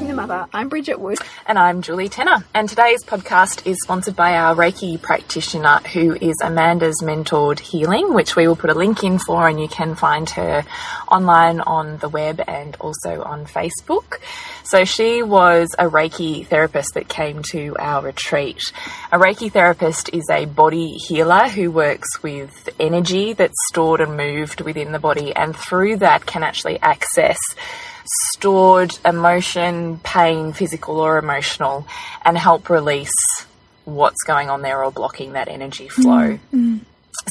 Mother. I'm Bridget Wood. And I'm Julie Tenner. And today's podcast is sponsored by our Reiki practitioner, who is Amanda's Mentored Healing, which we will put a link in for, and you can find her online on the web and also on Facebook. So she was a Reiki therapist that came to our retreat. A Reiki therapist is a body healer who works with energy that's stored and moved within the body, and through that can actually access stored emotion, pain, physical or emotional, and help release what's going on there or blocking that energy flow. Mm.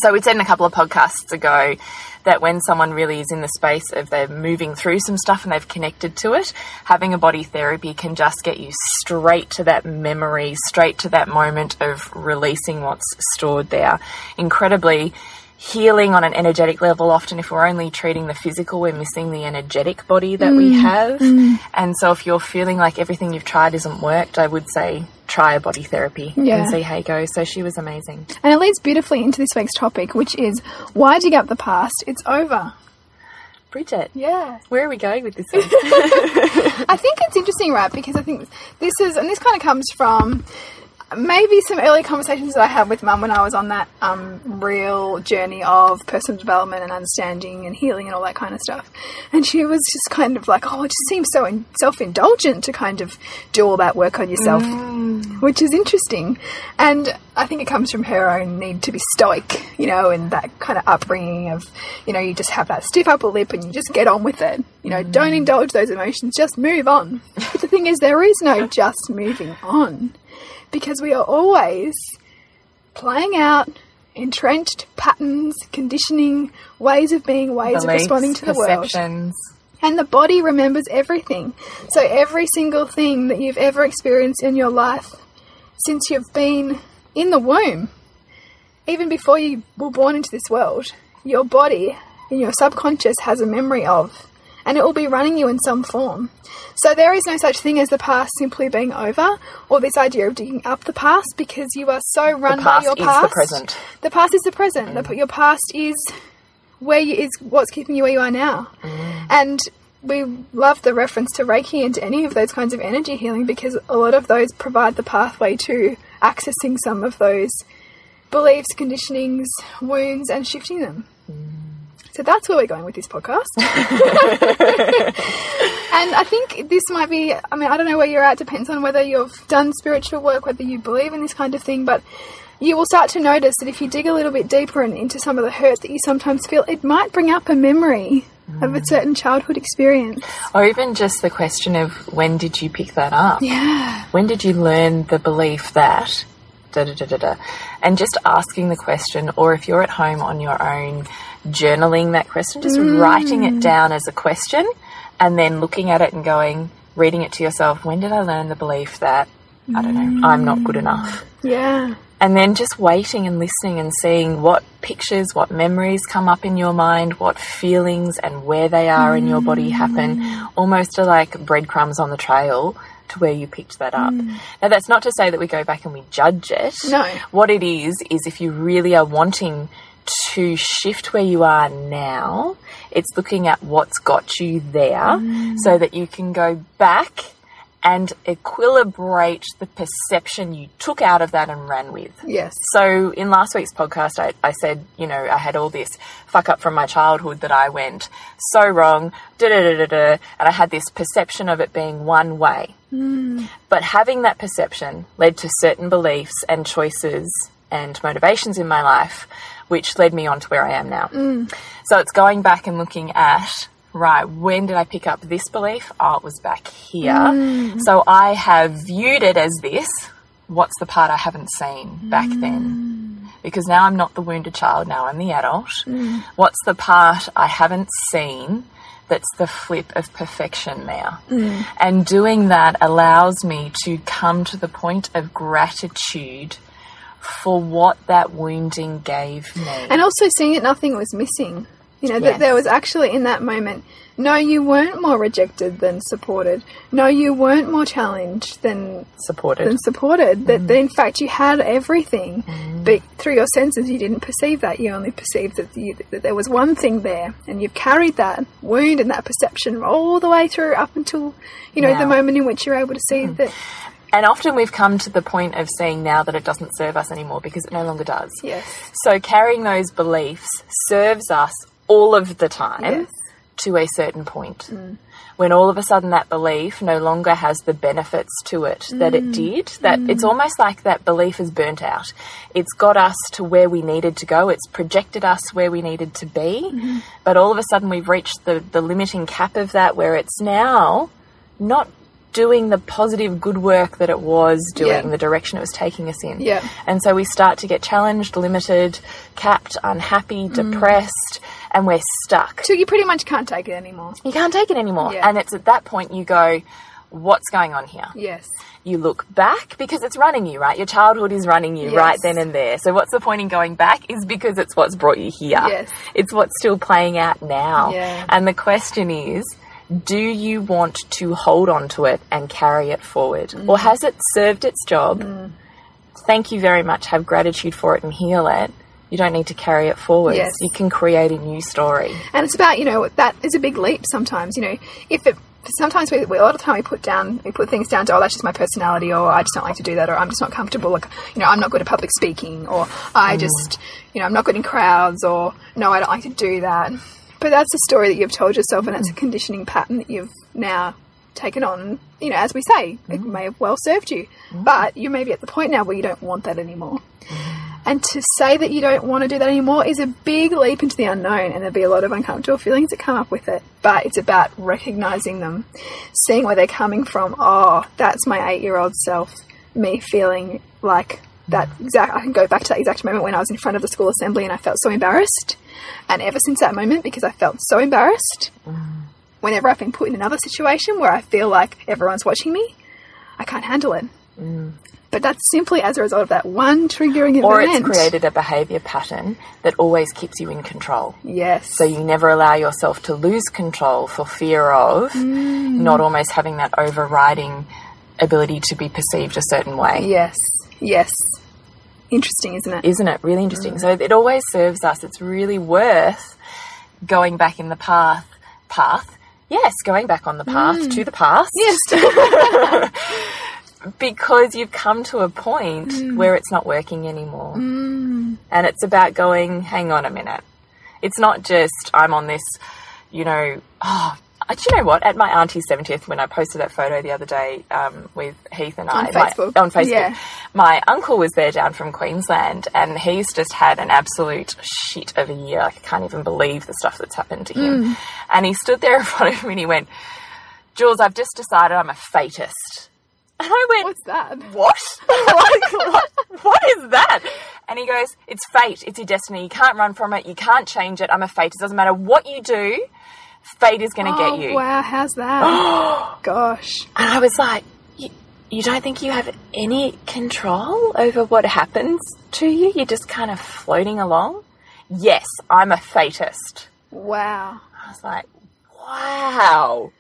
So we said in a couple of podcasts ago that when someone really is in the space of they're moving through some stuff and they've connected to it, having a body therapy can just get you straight to that memory, straight to that moment of releasing what's stored there. Incredibly healing on an energetic level. Often, if we're only treating the physical, we're missing the energetic body that mm. we have. Mm. And so, if you're feeling like everything you've tried isn't worked, I would say try a body therapy yeah. and see how you go. So, she was amazing. And it leads beautifully into this week's topic, which is why dig up the past? It's over. Bridget. Yeah. Where are we going with this one? I think it's interesting, right? Because I think this is, and this kind of comes from maybe some early conversations that I had with mum when I was on that um, real journey of personal development and understanding and healing and all that kind of stuff. And she was just kind of like, oh, it just seems so in self indulgent to kind of do all that work on yourself, mm. which is interesting. And I think it comes from her own need to be stoic, you know, and that kind of upbringing of, you know, you just have that stiff upper lip and you just get on with it. You know, mm. don't indulge those emotions, just move on. But the thing is, there is no just moving on because we are always playing out entrenched patterns, conditioning, ways of being, ways Beliefs, of responding to the world. And the body remembers everything. So every single thing that you've ever experienced in your life since you've been in the womb, even before you were born into this world, your body and your subconscious has a memory of, and it will be running you in some form. So there is no such thing as the past simply being over, or this idea of digging up the past because you are so run by your past. the present. The past is the present. Mm. The, your past is where you, is what's keeping you where you are now, mm. and we love the reference to Reiki and to any of those kinds of energy healing because a lot of those provide the pathway to accessing some of those beliefs, conditionings, wounds, and shifting them. Mm. So that's where we're going with this podcast. and I think this might be, I mean, I don't know where you're at, depends on whether you've done spiritual work, whether you believe in this kind of thing, but you will start to notice that if you dig a little bit deeper and into some of the hurt that you sometimes feel, it might bring up a memory mm. of a mm. certain childhood experience. Or even just the question of when did you pick that up? Yeah. When did you learn the belief that da da da da da? And just asking the question, or if you're at home on your own, journaling that question, just mm. writing it down as a question, and then looking at it and going, reading it to yourself. When did I learn the belief that I don't know, I'm not good enough? Yeah. And then just waiting and listening and seeing what pictures, what memories come up in your mind, what feelings and where they are mm. in your body happen, almost like breadcrumbs on the trail to where you picked that up. Mm. Now, that's not to say that we go back and we judge it. No. What it is, is if you really are wanting to shift where you are now, it's looking at what's got you there mm. so that you can go back and equilibrate the perception you took out of that and ran with. Yes. So in last week's podcast, I, I said, you know, I had all this fuck up from my childhood that I went so wrong, da da da da da, and I had this perception of it being one way. Mm. But having that perception led to certain beliefs and choices and motivations in my life which led me on to where I am now. Mm. So it's going back and looking at right, when did I pick up this belief? Oh, it was back here. Mm. So I have viewed it as this. What's the part I haven't seen back mm. then? Because now I'm not the wounded child, now I'm the adult. Mm. What's the part I haven't seen that's the flip of perfection now? Mm. And doing that allows me to come to the point of gratitude for what that wounding gave me. And also seeing that nothing was missing. You know, Yes. that there was actually in that moment, no, you weren't more rejected than supported. No, you weren't more challenged than Supported. than supported. Mm. That, that in fact you had everything, but through your senses you didn't perceive that. You only perceived that, you, that there was one thing there, and you've carried that wound and that perception all the way through up until you know Now. the moment in which you're able to see Mm. that. And often we've come to the point of seeing now that it doesn't serve us anymore because it no longer does. Yes. So carrying those beliefs serves us all of the time Yes. to a certain point. Mm. When all of a sudden that belief no longer has the benefits to it that it mm. did, that mm. it's almost like that belief is burnt out. It's got us to where we needed to go, it's projected us where we needed to be, mm-hmm. but all of a sudden we've reached the, the limiting cap of that where it's now not doing the positive good work that it was doing, Yeah. the direction it was taking us in. Yeah. And so we start to get challenged, limited, capped, unhappy, mm. depressed, and we're stuck. So you pretty much can't take it anymore. You can't take it anymore. Yeah. And it's at that point you go, what's going on here? Yes. You look back because it's running you, right? Your childhood is running you Yes. right then and there. So what's the point in going back is because it's what's brought you here. Yes. It's what's still playing out now. Yeah. And the question is, do you want to hold on to it and carry it forward? Mm. Or has it served its job? Thank you very much. Have gratitude for it and heal it. You don't need to carry it forward. Yes. You can create a new story. And it's about, you know, that is a big leap sometimes. You know, if it, sometimes we, we, a lot of the time we put down, we put things down to, oh, that's just my personality, or I just don't like to do that, or I'm just not comfortable, like, you know, I'm not good at public speaking, or I just, you know, I'm not good in crowds, or no, I don't like to do that. But that's a story that you've told yourself, and that's a mm. conditioning pattern that you've now taken on. You know, as we say, it mm. may have well served you, mm. but you may be at the point now where you don't want that anymore. And to say that you don't want to do that anymore is a big leap into the unknown, and there'll be a lot of uncomfortable feelings that come up with it. But it's about recognizing them, seeing where they're coming from. Oh, that's my eight year old self, me feeling like that exact. I can go back to that exact moment when I was in front of the school assembly and I felt so embarrassed. And ever since that moment, because I felt so embarrassed, whenever I've been put in another situation where I feel like everyone's watching me, I can't handle it. But that's simply as a result of that one triggering event. Or it's created a behavior pattern that always keeps you in control. Yes. So you never allow yourself to lose control for fear of not almost having that overriding ability to be perceived a certain way. Yes. Yes. Interesting, isn't it? Isn't it really interesting? Mm. So it always serves us. It's really worth going back in the path. Path? Yes, going back on the path mm. to the past. Yes. because you've come to a point mm. where it's not working anymore. And it's about going, hang on a minute. It's not just, I'm on this, you know, oh, do you know what? At my auntie's 70th, when I posted that photo the other day um, with Heath and I On my- Facebook. on Facebook, Yeah. my uncle was there down from Queensland and he's just had an absolute shit of a year. Like, I can't even believe the stuff that's happened to him. And he stood there in front of me and he went, Jules, I've just decided I'm a fatist. And I went, What's that? what? like, what? What is that? And he goes, it's fate. It's your destiny. You can't run from it. You can't change it. I'm a fate. It doesn't matter what you do. Fate is going to Oh, get you. wow, how's that? Oh gosh. And I was like, you, you don't think you have any control over what happens to you? You're just kind of floating along? Yes, I'm a fatist. Wow. I was like, wow.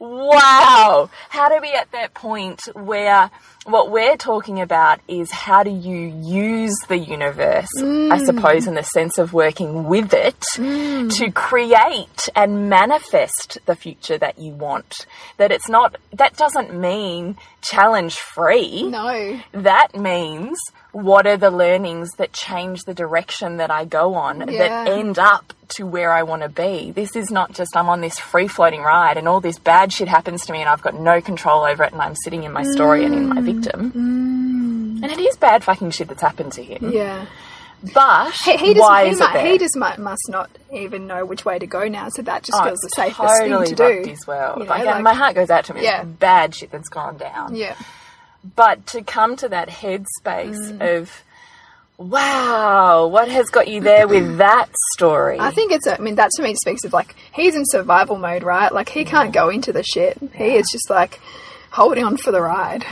Wow. How do we at that point where what we're talking about is how do you use the universe, I mm. suppose, in the sense of working with it mm. to create and manifest the future that you want? That it's not, that doesn't mean challenge free No. that means what are the learnings that change the direction that I go on Yeah. that end up to where I want to be. This is not just I'm on this free floating ride and all this bad shit happens to me and I've got no control over it and I'm sitting in my story and in my victim. And it is bad fucking shit that's happened to him. Yeah. But He, he, just, why he, is might, it there? he just might, must not even know which way to go now, so that just Oh, feels the safest totally thing to do. world. You know, like, like- my heart goes out to him. Yeah. Bad shit that's gone down. Yeah. But to come to that headspace Mm. of, wow, what has got you there with that story? I think it's, a, I mean, that to me speaks of like, he's in survival mode, right? Like, he can't go into the shit. He is just like holding on for the ride.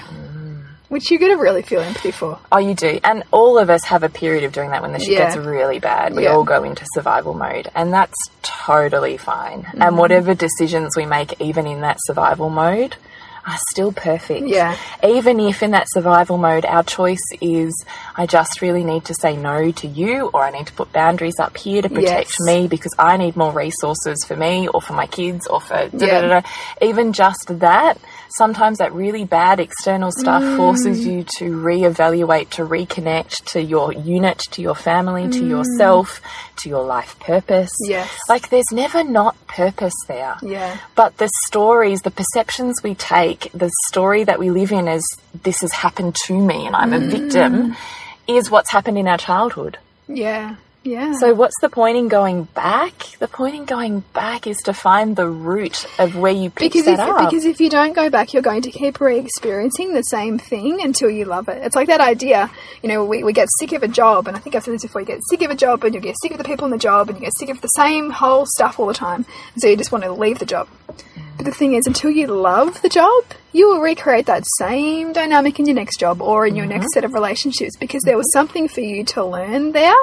Which you're going to really feel empathy for. Oh, you do. And all of us have a period of doing that when the shit Yeah. gets really bad. We Yeah. all go into survival mode, and that's totally fine. Mm-hmm. And whatever decisions we make, even in that survival mode, are still perfect. Yeah. Even if in that survival mode, our choice is I just really need to say no to you, or I need to put boundaries up here to protect Yes. me because I need more resources for me or for my kids or for da, da, da. even just that. Sometimes that really bad external stuff Mm. forces you to reevaluate, to reconnect to your unit, to your family, to yourself, to your life purpose. Mm. Yes. Like there's never not purpose there. Yeah. But the stories, the perceptions we take, the story that we live in as this has happened to me and I'm a Mm. victim is what's happened in our childhood. Yeah. Yeah. So what's the point in going back? The point in going back is to find the root of where you picked because that if, up. because if you don't go back, you're going to keep re-experiencing the same thing until you love it. It's like that idea, you know, we, we get sick of a job, and I think I've said this before. You get sick of a job, and you get sick of the people in the job, and you get sick of the same whole stuff all the time, and so you just want to leave the job. But the thing is, until you love the job, you will recreate that same dynamic in your next job or in your next set of relationships because there was something for you to learn there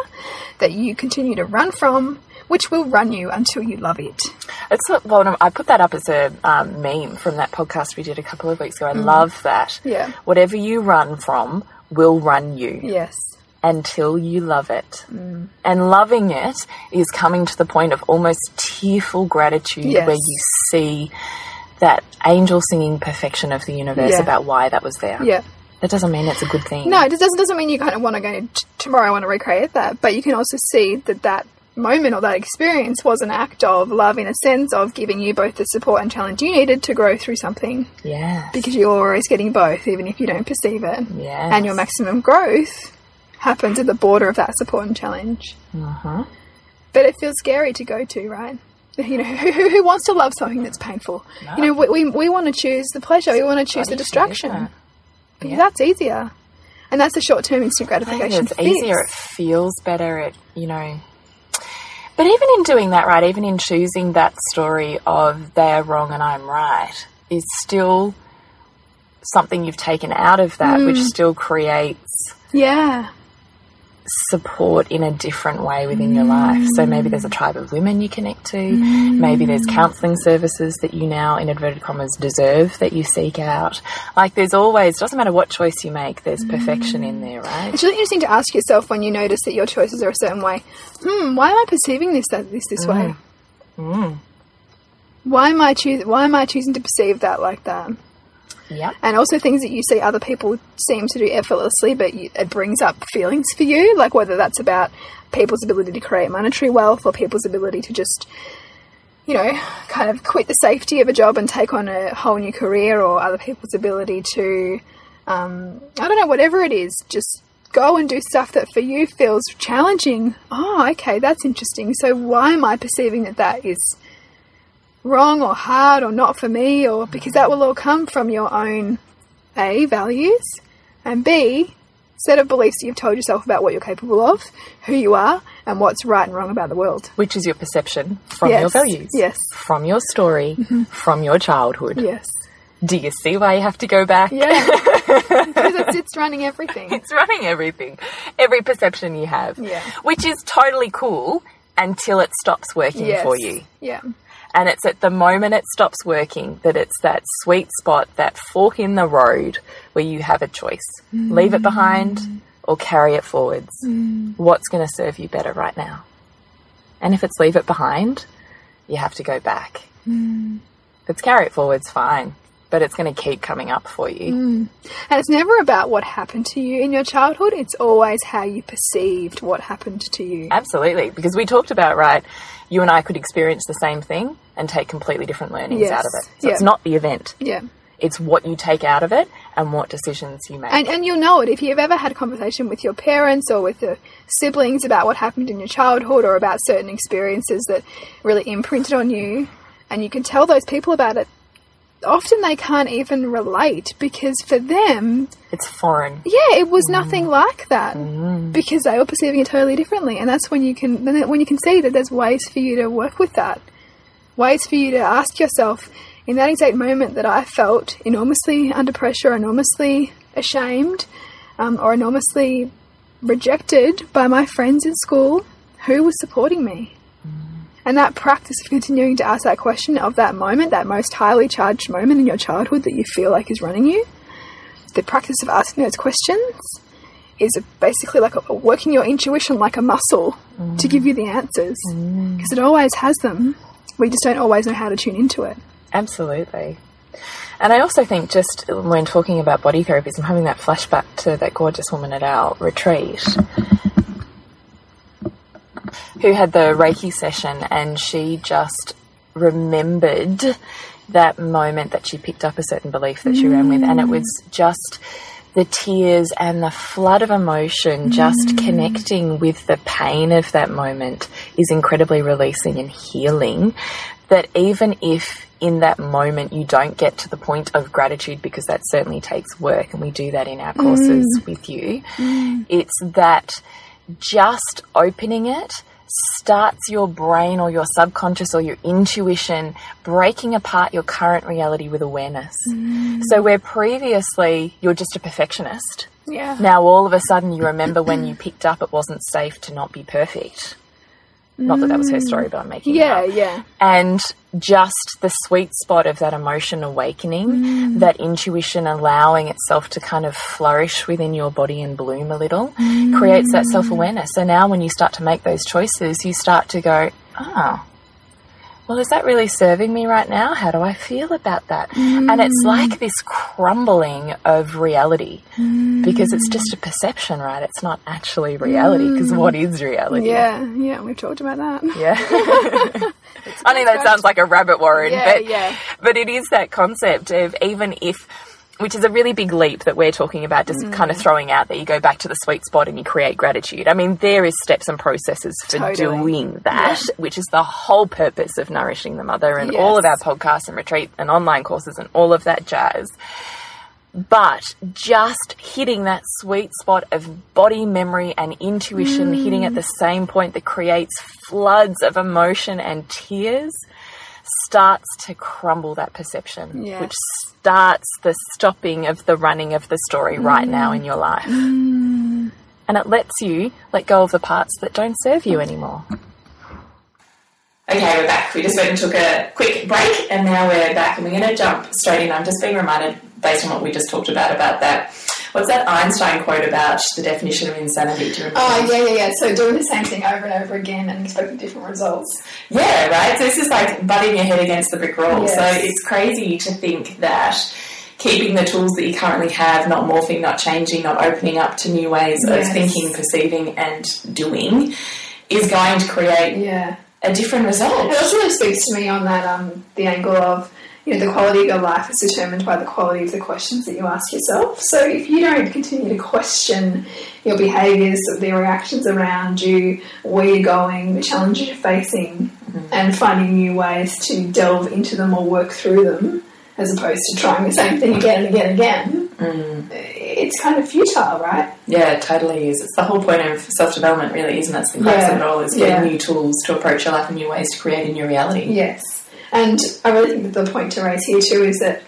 that you continue to run from, which will run you until you love it. It's well, I put that up as a um, meme from that podcast we did a couple of weeks ago. I love that. Mm. Yeah. Whatever you run from will run you. Yes. Until you love it. Mm. And loving it is coming to the point of almost tearful gratitude Yes. where you see that angel singing perfection of the universe Yeah. about why that was there. Yeah. That doesn't mean it's a good thing. No, it doesn't doesn't mean you kind of want to go tomorrow. I want to recreate that, but you can also see that that moment or that experience was an act of love in a sense of giving you both the support and challenge you needed to grow through something Yeah. because you're always getting both, even if you don't perceive it. Yes. And your maximum growth happens at the border of that support and challenge. Uh-huh. But it feels scary to go to, right? You know, who, who, who wants to love something that's painful? You know, we, we, we want to choose the pleasure. We want to choose the distraction. Because that's easier. And that's the short term instant gratification. it's easier. It feels better. It, you know. But even in doing that, right, even in choosing that story of they're wrong and I'm right, is still something you've taken out of that, which Mm. still creates Yeah. Support in a different way within your life. So maybe there's a tribe of women you connect to. Mm. Maybe there's counseling services that you now, in inverted commas, deserve that you seek out. Like there's always, doesn't matter what choice you make, there's perfection in there, right? It's really interesting to ask yourself when you notice that your choices are a certain way. Hmm, why am I perceiving this that this this way? Mm. Mm. Why am I choosing? Why am I choosing to perceive that like that? Yep. And also things that you see other people seem to do effortlessly, but you, it brings up feelings for you, like whether that's about people's ability to create monetary wealth or people's ability to just, you know, kind of quit the safety of a job and take on a whole new career, or other people's ability to, um, I don't know, whatever it is, just go and do stuff that for you feels challenging. Oh, okay, that's interesting. So why am I perceiving that that is wrong or hard or not for me or because that will all come from your own A values and B set of beliefs that you've told yourself about what you're capable of, who you are, and what's right and wrong about the world. Which is your perception from Yes. your values. Yes. From your story, mm-hmm. from your childhood. Yes. Do you see why you have to go back? Yeah. because it's, it's running everything. It's running everything, every perception you have. Yeah. Which is totally cool until it stops working Yes. for you. Yeah. And it's at the moment it stops working that it's that sweet spot, that fork in the road where you have a choice. Leave it mm. behind or carry it forwards. Mm. What's going to serve you better right now? And if it's leave it behind, you have to go back. Mm. If it's carry it forwards, fine. But it's going to keep coming up for you. Mm. And it's never about what happened to you in your childhood, it's always how you perceived what happened to you. Absolutely. Because we talked about, right, you and I could experience the same thing and take completely different learnings Yes. out of it. So Yeah. it's not the event. Yeah. It's what you take out of it and what decisions you make. And, and you'll know it if you've ever had a conversation with your parents or with your siblings about what happened in your childhood or about certain experiences that really imprinted on you, and you can tell those people about it. Often they can't even relate because for them, it's foreign. yeah, it was nothing like that because they were perceiving it totally differently. And that's when you can when you can see that there's ways for you to work with that, ways for you to ask yourself, in that exact moment that I felt enormously under pressure, enormously ashamed, um, or enormously rejected by my friends in school, who was supporting me? And that practice of continuing to ask that question of that moment, that most highly charged moment in your childhood that you feel like is running you, the practice of asking those questions is basically like a, working your intuition like a muscle mm. to give you the answers because mm. it always has them. We just don't always know how to tune into it. Absolutely. And I also think, just when talking about body therapies, I'm having that flashback to that gorgeous woman at our retreat who had the Reiki session and she just remembered that moment that she picked up a certain belief that she mm. ran with. And it was just the tears and the flood of emotion, just mm. connecting with the pain of that moment is incredibly releasing and healing. That even if in that moment you don't get to the point of gratitude, because that certainly takes work, and we do that in our courses mm. with you, mm. it's that just opening it starts your brain or your subconscious or your intuition breaking apart your current reality with awareness. Mm. So, where previously you're just a perfectionist, yeah. now all of a sudden you remember when you picked up it wasn't safe to not be perfect. Not that that was her story, but I'm making it. yeah, yeah. And just the sweet spot of that emotion awakening, mm. that intuition allowing itself to kind of flourish within your body and bloom a little, mm. creates that self awareness. So now when you start to make those choices, you start to go, ah, oh, well, is that really serving me right now? How do I feel about that? Mm. And it's like this crumbling of reality mm. because it's just a perception, right? It's not actually reality because mm. what is reality? Yeah, yeah, we've talked about that. Yeah. I know that sounds like a rabbit warren, yeah, but, yeah. but it is that concept of even if which is a really big leap that we're talking about, just mm. kind of throwing out that you go back to the sweet spot and you create gratitude. I mean, there is steps and processes for totally. doing that, yeah. which is the whole purpose of nourishing the mother and yes. all of our podcasts and retreat and online courses and all of that jazz. But just hitting that sweet spot of body memory and intuition, mm. hitting at the same point that creates floods of emotion and tears starts to crumble that perception, yes. which starts the stopping of the running of the story mm. right now in your life. Mm. And it lets you let go of the parts that don't serve you anymore. Okay, we're back. We just went and took a quick break, and now we're back, and we're going to jump straight in. I'm just being reminded, based on what we just talked about, about that What's that Einstein quote about the definition of insanity? Do? Oh, yeah, yeah, yeah. So doing the same thing over and over again and expecting different results. Yeah, right. So this is like butting your head against the brick wall. Yes. So it's crazy to think that keeping the tools that you currently have, not morphing, not changing, not opening up to new ways yes. of thinking, perceiving, and doing, is going to create yeah. a different result. It also really speaks to me on that um, the angle of you know, the quality of your life is determined by the quality of the questions that you ask yourself. So if you don't continue to question your behaviours, the reactions around you, where you're going, the challenges you're facing, mm-hmm. and finding new ways to delve into them or work through them, as opposed to trying the same thing again and again and again, mm. it's kind of futile, right? Yeah, it totally is. It's the whole point of self development, really, isn't it? It's the crux yeah. of it all is getting yeah. new tools to approach your life and new ways to create a new reality. Yes. And I really think that the point to raise here too is that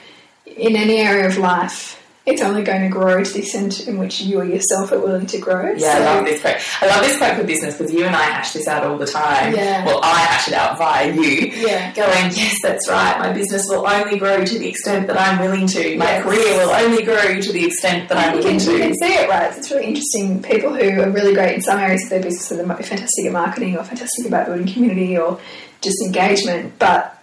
in any area of life, it's only going to grow to the extent in which you or yourself are willing to grow. Yeah, so, I love this quote. I love this quote for business because you and I hash this out all the time. Yeah. Well, I hash it out via you. Yeah. Going, yes, that's right. My business will only grow to the extent that I'm willing to. My yes. career will only grow to the extent that I'm willing to. You can see it, right? It's really interesting. People who are really great in some areas of their business, so they might be fantastic at marketing or fantastic about building community or just engagement, but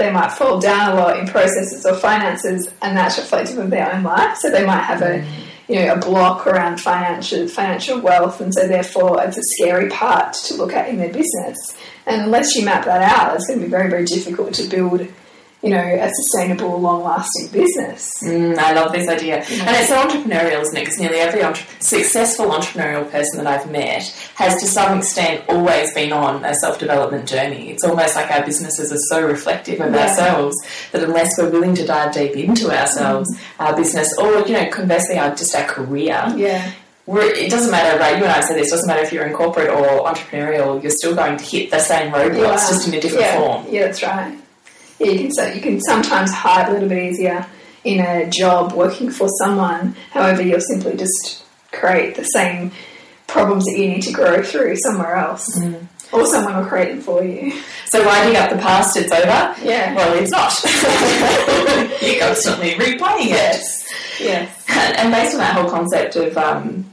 they might fall down a lot in processes or finances, and that's reflective of their own life. So they might have a mm. you know a block around financial financial wealth, and so therefore it's a scary part to look at in their business. And unless you map that out, it's going to be very very difficult to build you know, a sustainable, long-lasting business. Mm, I love this idea, and it's so entrepreneurial, isn't it? Because nearly every entre- successful entrepreneurial person that I've met has, to some extent, always been on a self-development journey. It's almost like our businesses are so reflective of yeah. ourselves that unless we're willing to dive deep into ourselves, mm. our business, or you know, conversely, our just our career, yeah. We're, it doesn't matter, right? You and I have said this. Doesn't matter if you're in corporate or entrepreneurial. You're still going to hit the same roadblocks, just in a different yeah. form. Yeah, that's right. You can so you can sometimes hide a little bit easier in a job working for someone. However, you'll simply just create the same problems that you need to grow through somewhere else, or someone will create them for you. So winding up the past? It's over. Yeah. Well, it's not. You're constantly replaying it. Yes. And based on that whole concept of, um,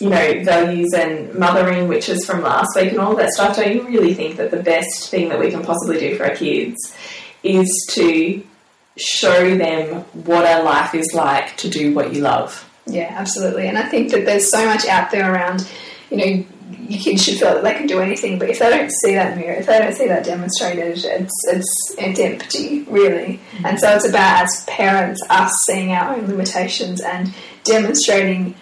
you know, values and mothering, which is from last week and all that stuff, don't you really think that the best thing that we can possibly do for our kids is to show them what our life is like to do what you love? Yeah, absolutely. And I think that there's so much out there around, you know, your kids should feel that they can do anything, but if they don't see that mirror, if they don't see that demonstrated, it's it's it's empty, really. Mm-hmm. And so it's about as parents us seeing our own limitations and demonstrating,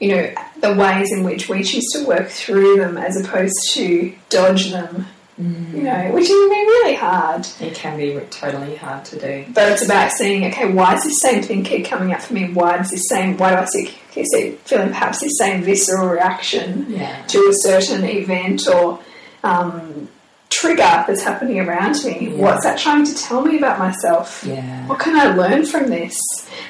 you know, the ways in which we choose to work through them as opposed to dodge them. You know, which can be really hard. It can be totally hard to do. But it's about seeing, okay, why does this same thing keep coming up for me? Why does this same, why do I see, keep see, feeling perhaps this same visceral reaction Yeah. to a certain event or um, trigger that's happening around me? What's that trying to tell me about myself? Yeah. What can I learn from this?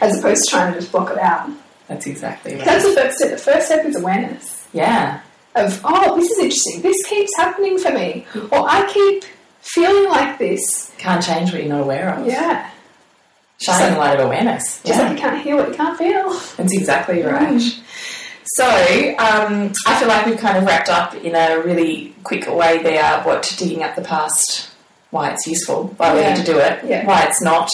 As opposed to trying to just block it out. That's exactly right. That's the first step. The first step is awareness Yeah. Of, oh, this is interesting. This keeps happening for me. Or I keep feeling like this. Can't change what you're not aware of. Yeah. Shining the light of awareness. Just like you can't hear what you can't feel. That's exactly right. So, um, I feel like we've kind of wrapped up in a really quick way there what digging up the past, why it's useful, why we need to do it, Yeah. why it's not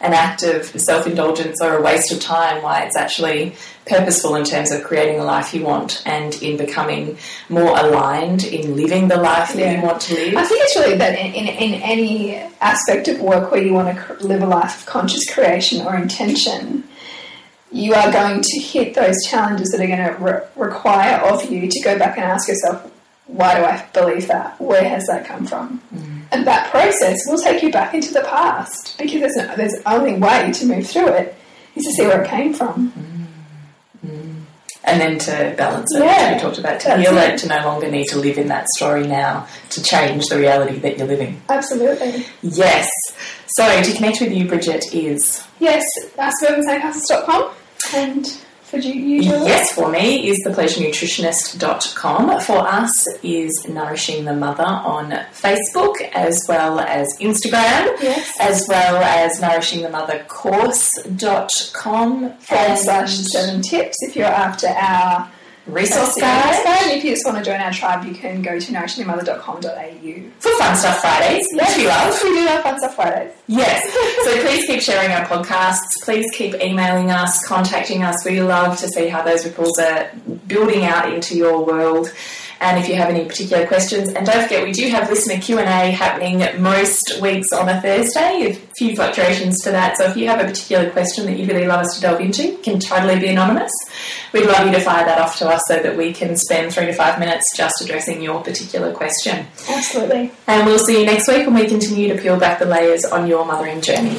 an act of self indulgence or a waste of time, why it's actually purposeful in terms of creating the life you want and in becoming more aligned in living the life that Yeah. you want to live. I think it's really that in, in, in any aspect of work where you want to live a life of conscious creation or intention, you are going to hit those challenges that are going to re- require of you to go back and ask yourself, why do I believe that? Where has that come from? Mm. And that process will take you back into the past because there's, no, there's only way to move through it is to see where it came from. Mm. And then to balance it, Yeah. which we talked about, to heal it. it, to no longer need to live in that story now, to change the reality that you're living. Absolutely. Yes. So to connect with you, Bridget, is Yes, suburbansandcastles.com and for you, yes for me is thepleasurenutritionist.com. For us is Nourishing the Mother on Facebook as well as Instagram, Yes. as well as nourishingthemothercourse.com forward slash seven tips if you're after our resource guide. guide And if you just want to join our tribe, you can go to nourishingthemother.com.au. for Fun Stuff Fridays, yes. we love. We do our fun stuff Fridays. Yes. So please keep sharing our podcasts. Please keep emailing us, contacting us. We love to see how those ripples are building out into your world. And if you have any particular questions, and don't forget we do have listener Q and A happening most weeks on a Thursday. A few fluctuations to that. So if you have a particular question that you really love us to delve into, you can totally be anonymous. We'd love you to fire that off to us so that we can spend three to five minutes just addressing your particular question. Absolutely. And we'll see you next week when we continue to peel back the layers on your mothering journey.